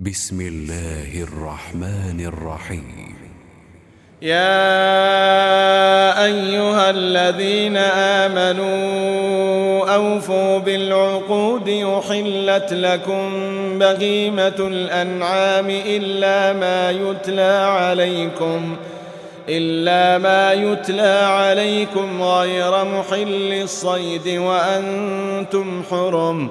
بسم الله الرحمن الرحيم. يا أيها الذين آمنوا أوفوا بالعقود أحلت لكم بهيمة الأنعام إلا ما يتلى عليكم إلا ما يتلى عليكم غير محل الصيد وأنتم حرم.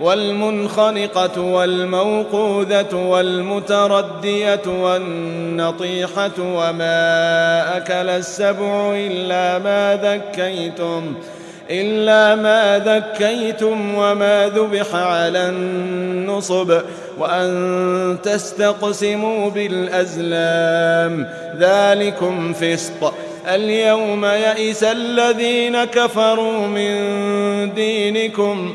والمنخنقة والموقوذة والمتردية والنطيحة وما أكل السبع إلا ما ذكيتم إلا ما ذكيتم وما ذبح على النصب وأن تستقسموا بالأزلام. ذلكم فسق. اليوم يئس الذين كفروا من دينكم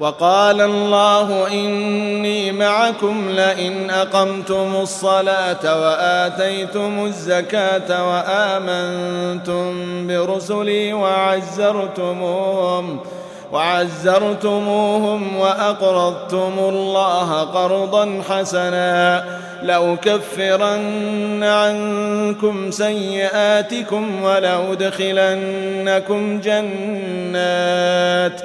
وقال الله إني معكم لئن أقمتم الصلاة وآتيتم الزكاة وآمنتم برسلي وعزرتموهم وعزرتموهم وأقرضتم الله قرضا حسنا لأكفرن عنكم سيئاتكم ولأدخلنكم جنات ۖ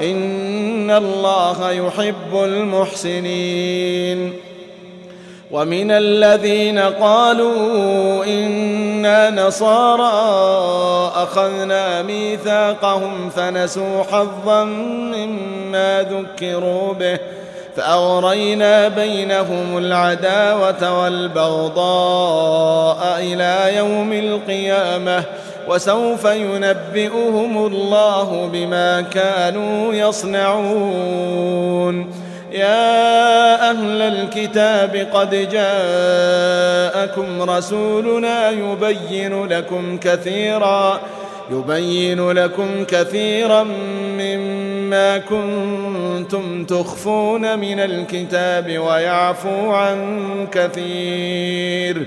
إن الله يحب المحسنين. ومن الذين قالوا إنا نصارى أخذنا ميثاقهم فنسوا حظا مما ذكروا به فأغرينا بينهم العداوة والبغضاء إلى يوم القيامة. وسوف ينبئهم الله بما كانوا يصنعون. يا أهل الكتاب قد جاءكم رسولنا يبين لكم كثيرا يبين لكم كثيرا مما كنتم تخفون من الكتاب ويعفو عن كثير.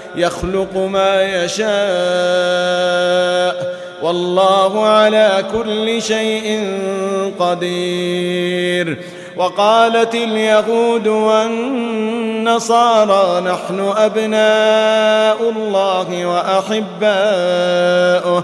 يخلق ما يشاء والله على كل شيء قدير. وقالت اليهود والنصارى نحن أبناء الله وأحباؤه.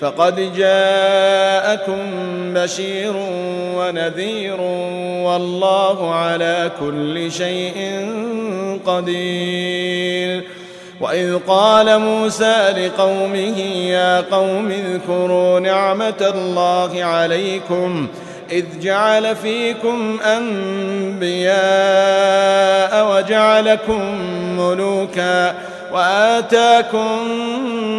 فقد جاءكم بشير ونذير والله على كل شيء قدير. وإذ قال موسى لقومه يا قوم اذكروا نعمة الله عليكم إذ جعل فيكم أنبياء وجعلكم ملوكا وآتاكم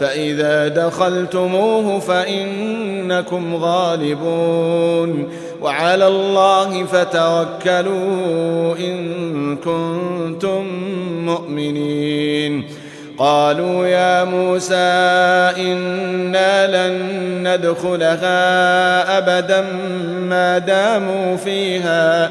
فإذا دخلتموه فإنكم غالبون. وعلى الله فتوكلوا إن كنتم مؤمنين. قالوا يا موسى إنا لن ندخلها أبدا ما داموا فيها.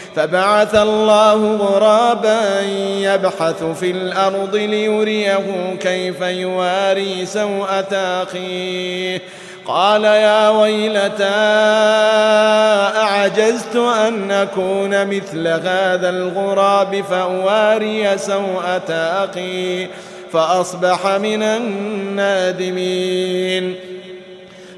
فبعث الله غرابا يبحث في الأرض ليريه كيف يواري سوءة أخيه. قال يا ويلتى أعجزت أن أكون مثل هذا الغراب فأواري سوءة أخي فأصبح من النادمين.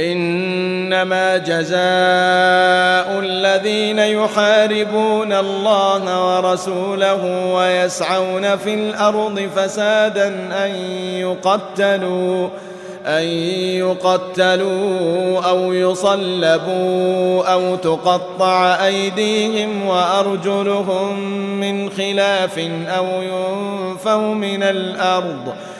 إنما جزاء الذين يحاربون الله ورسوله ويسعون في الأرض فسادا أن يقتلوا أن يقتلوا أو يصلبوا أو تقطع أيديهم وأرجلهم من خلاف أو ينفوا من الأرض ۖ.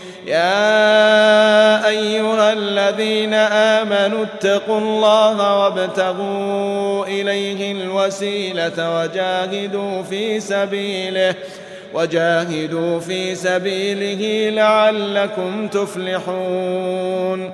يا أيها الذين آمنوا اتقوا الله وابتغوا إليه الوسيلة وجاهدوا في سبيله وجاهدوا في سبيله لعلكم تفلحون.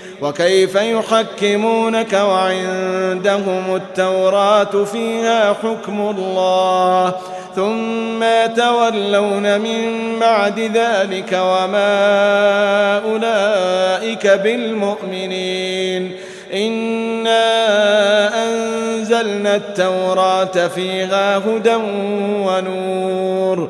وكيف يحكمونك وعندهم التوراة فيها حكم الله ثم تولون من بعد ذلك وما أولئك بالمؤمنين إنا أنزلنا التوراة فيها هدى ونور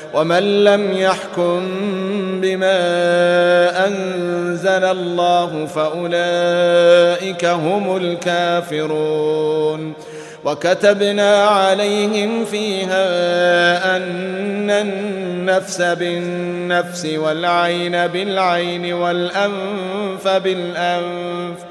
ومن لم يحكم بما أنزل الله فأولئك هم الكافرون. وكتبنا عليهم فيها أن النفس بالنفس والعين بالعين والأنف بالأنف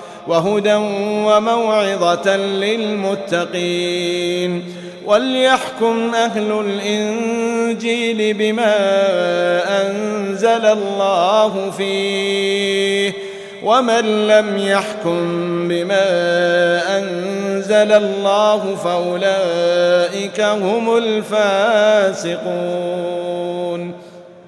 وهدى وموعظة للمتقين وليحكم أهل الإنجيل بما أنزل الله فيه ومن لم يحكم بما أنزل الله فأولئك هم الفاسقون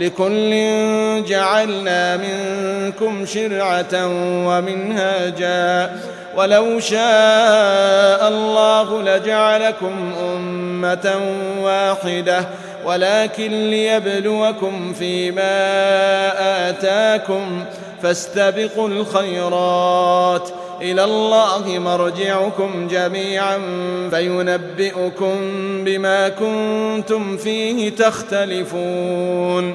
لكل جعلنا منكم شرعة ومنهاجا. ولو شاء الله لجعلكم أمة واحدة. ولكن ليبلوكم فيما آتاكم فاستبقوا الخيرات. إلى الله مرجعكم جميعا. فينبئكم بما كنتم فيه تختلفون.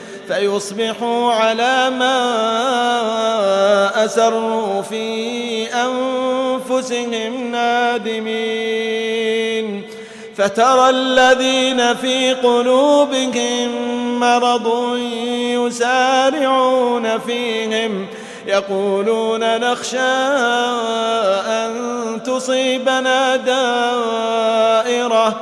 فيصبحوا على ما أسروا في أنفسهم نادمين. فترى الذين في قلوبهم مرض يسارعون فيهم يقولون نخشى أن تصيبنا دائرة.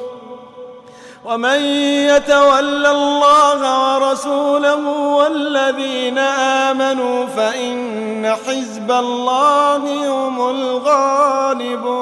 ومن يتول الله ورسوله والذين آمنوا فإن حزب الله هم الغالبون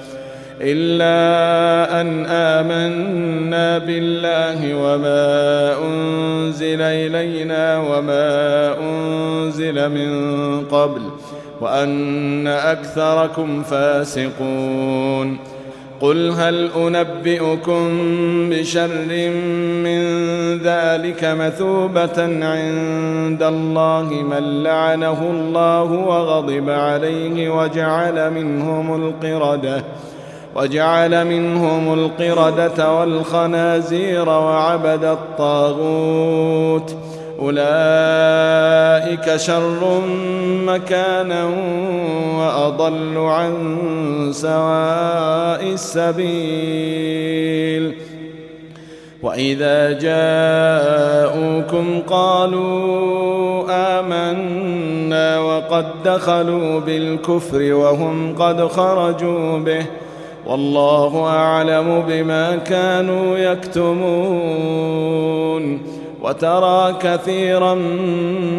إلا أن آمنا بالله وما أنزل إلينا وما أنزل من قبل وأن أكثركم فاسقون. قل هل أنبئكم بشر من ذلك مثوبة عند الله من لعنه الله وغضب عليه وجعل منهم القردة وجعل منهم القردة والخنازير وعبد الطاغوت. أولئك شر مكانا وأضل عن سواء السبيل. وإذا جاءوكم قالوا آمنا وقد دخلوا بالكفر وهم قد خرجوا به ۖ. والله أعلم بما كانوا يكتمون. وترى كثيرا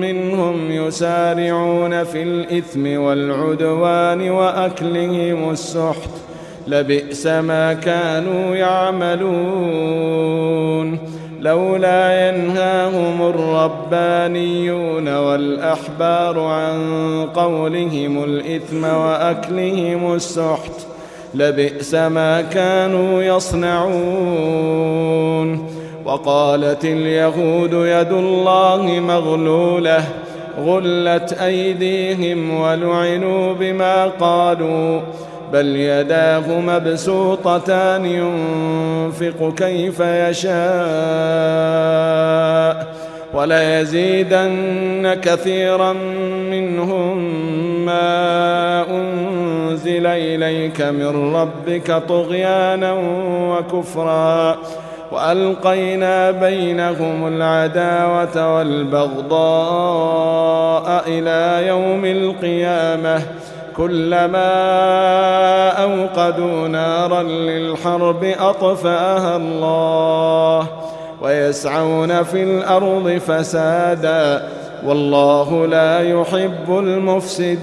منهم يسارعون في الإثم والعدوان وأكلهم السحت. لبئس ما كانوا يعملون. لولا ينهاهم الربانيون والأحبار عن قولهم الإثم وأكلهم السحت. لبئس ما كانوا يصنعون. وقالت اليهود يد الله مغلولة غلت أيديهم ولعنوا بما قالوا بل يداه مبسوطتان ينفق كيف يشاء. وليزيدن كثيرا منهم ما أنزل إليك من ربك طغيانا وكفرا وألقينا بينهم العداوة والبغضاء إلى يوم القيامة كلما أوقدوا نارا للحرب أطفأها الله ويسعون في الأرض فسادا والله لا يحب المفسدين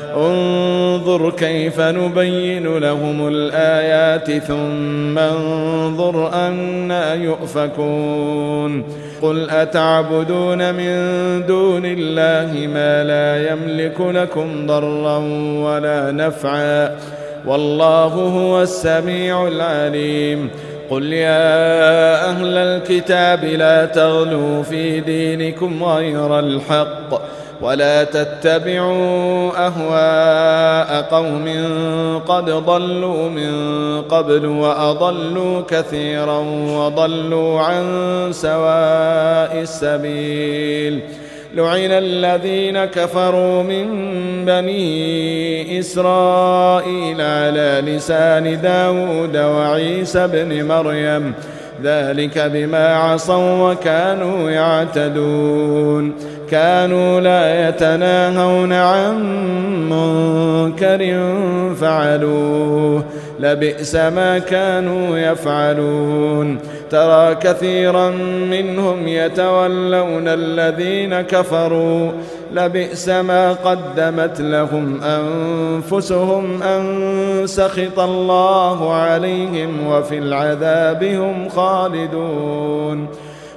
انظر كيف نبين لهم الآيات ثم انظر أنا يؤفكون. قل أتعبدون من دون الله ما لا يملك لكم ضرا ولا نفعا. والله هو السميع العليم. قل يا أهل الكتاب لا تغلوا في دينكم غير الحق. ولا تتبعوا أهواء قوم قد ضلوا من قبل وأضلوا كثيرا وضلوا عن سواء السبيل. لعن الذين كفروا من بني إسرائيل على لسان داود وعيسى بن مريم. ذلك بما عصوا وكانوا يعتدون. كانوا لا يتناهون عن منكر فعلوه. لبئس ما كانوا يفعلون. ترى كثيرا منهم يتولون الذين كفروا. لبئس ما قدمت لهم أنفسهم أن سخط الله عليهم وفي العذاب هم خالدون.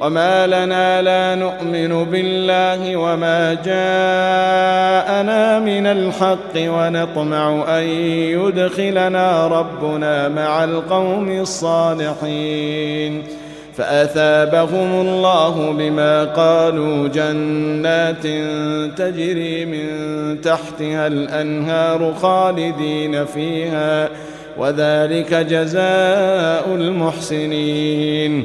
وما لنا لا نؤمن بالله وما جاءنا من الحق ونطمع ان يدخلنا ربنا مع القوم الصالحين فاثابهم الله بما قالوا جنات تجري من تحتها الانهار خالدين فيها وذلك جزاء المحسنين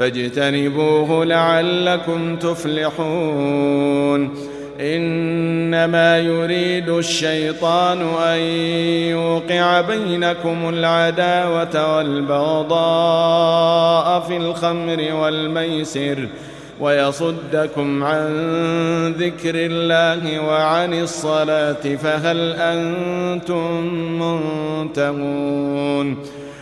فاجتنبوه لعلكم تفلحون. إنما يريد الشيطان أن يوقع بينكم العداوة والبغضاء في الخمر والميسر ويصدكم عن ذكر الله وعن الصلاة فهل أنتم منتهون.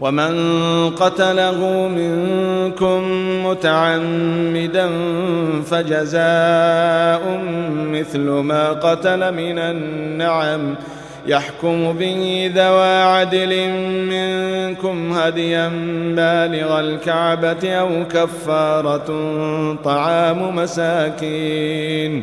ومن قتله منكم متعمدا فجزاء مثل ما قتل من النعم يحكم به ذوى عدل منكم هديا بالغ الكعبة أو كفارة طعام مساكين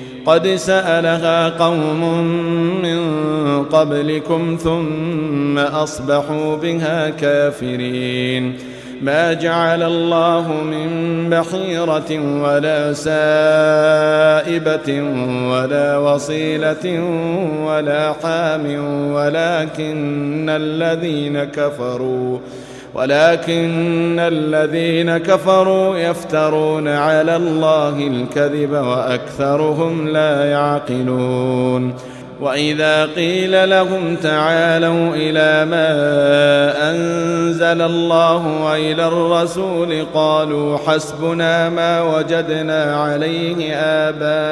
قد سألها قوم من قبلكم ثم أصبحوا بها كافرين. ما جعل الله من بحيرة ولا سائبة ولا وصيلة ولا حام ولكن الذين كفروا ولكن الذين كفروا يفترون على الله الكذب وأكثرهم لا يعقلون. وإذا قيل لهم تعالوا إلى ما أنزل الله وإلى الرسول قالوا حسبنا ما وجدنا عليه آباءنا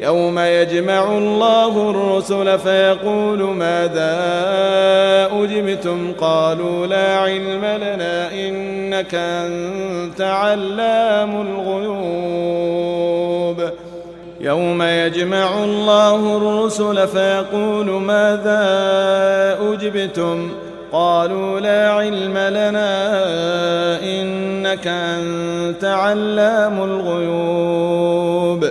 يوم يجمع الله الرسل فيقول ماذا أجبتم؟ قالوا لا علم لنا إنك أنت علام الغيوب. يوم يجمع الله الرسل فيقول ماذا أجبتم؟ قالوا لا علم لنا إنك أنت علام الغيوب.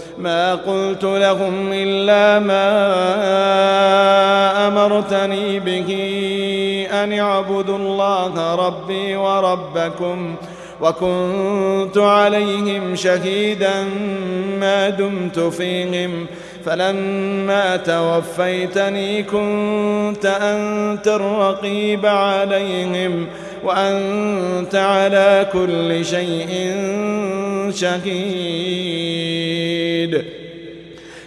ما قلت لهم إلا ما أمرتني به أن اعبدوا الله ربي وربكم وكنت عليهم شهيدا ما دمت فيهم. فلما توفيتني كنت أنت الرقيب عليهم. وأنت على كل شيء شهيد.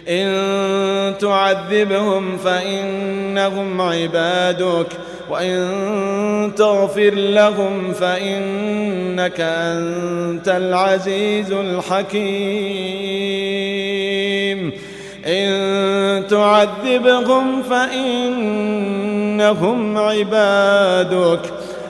إن تعذبهم فإنهم عبادك وإن تغفر لهم فإنك أنت العزيز الحكيم. إن تعذبهم فإنهم عبادك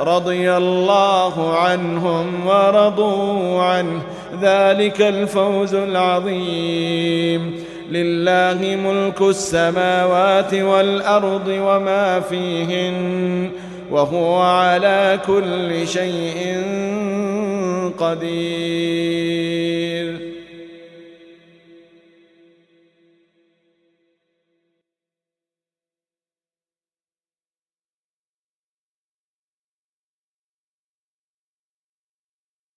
رضي الله عنهم ورضوا عنه. ذلك الفوز العظيم. لله ملك السماوات والأرض وما فيهن وهو على كل شيء قدير.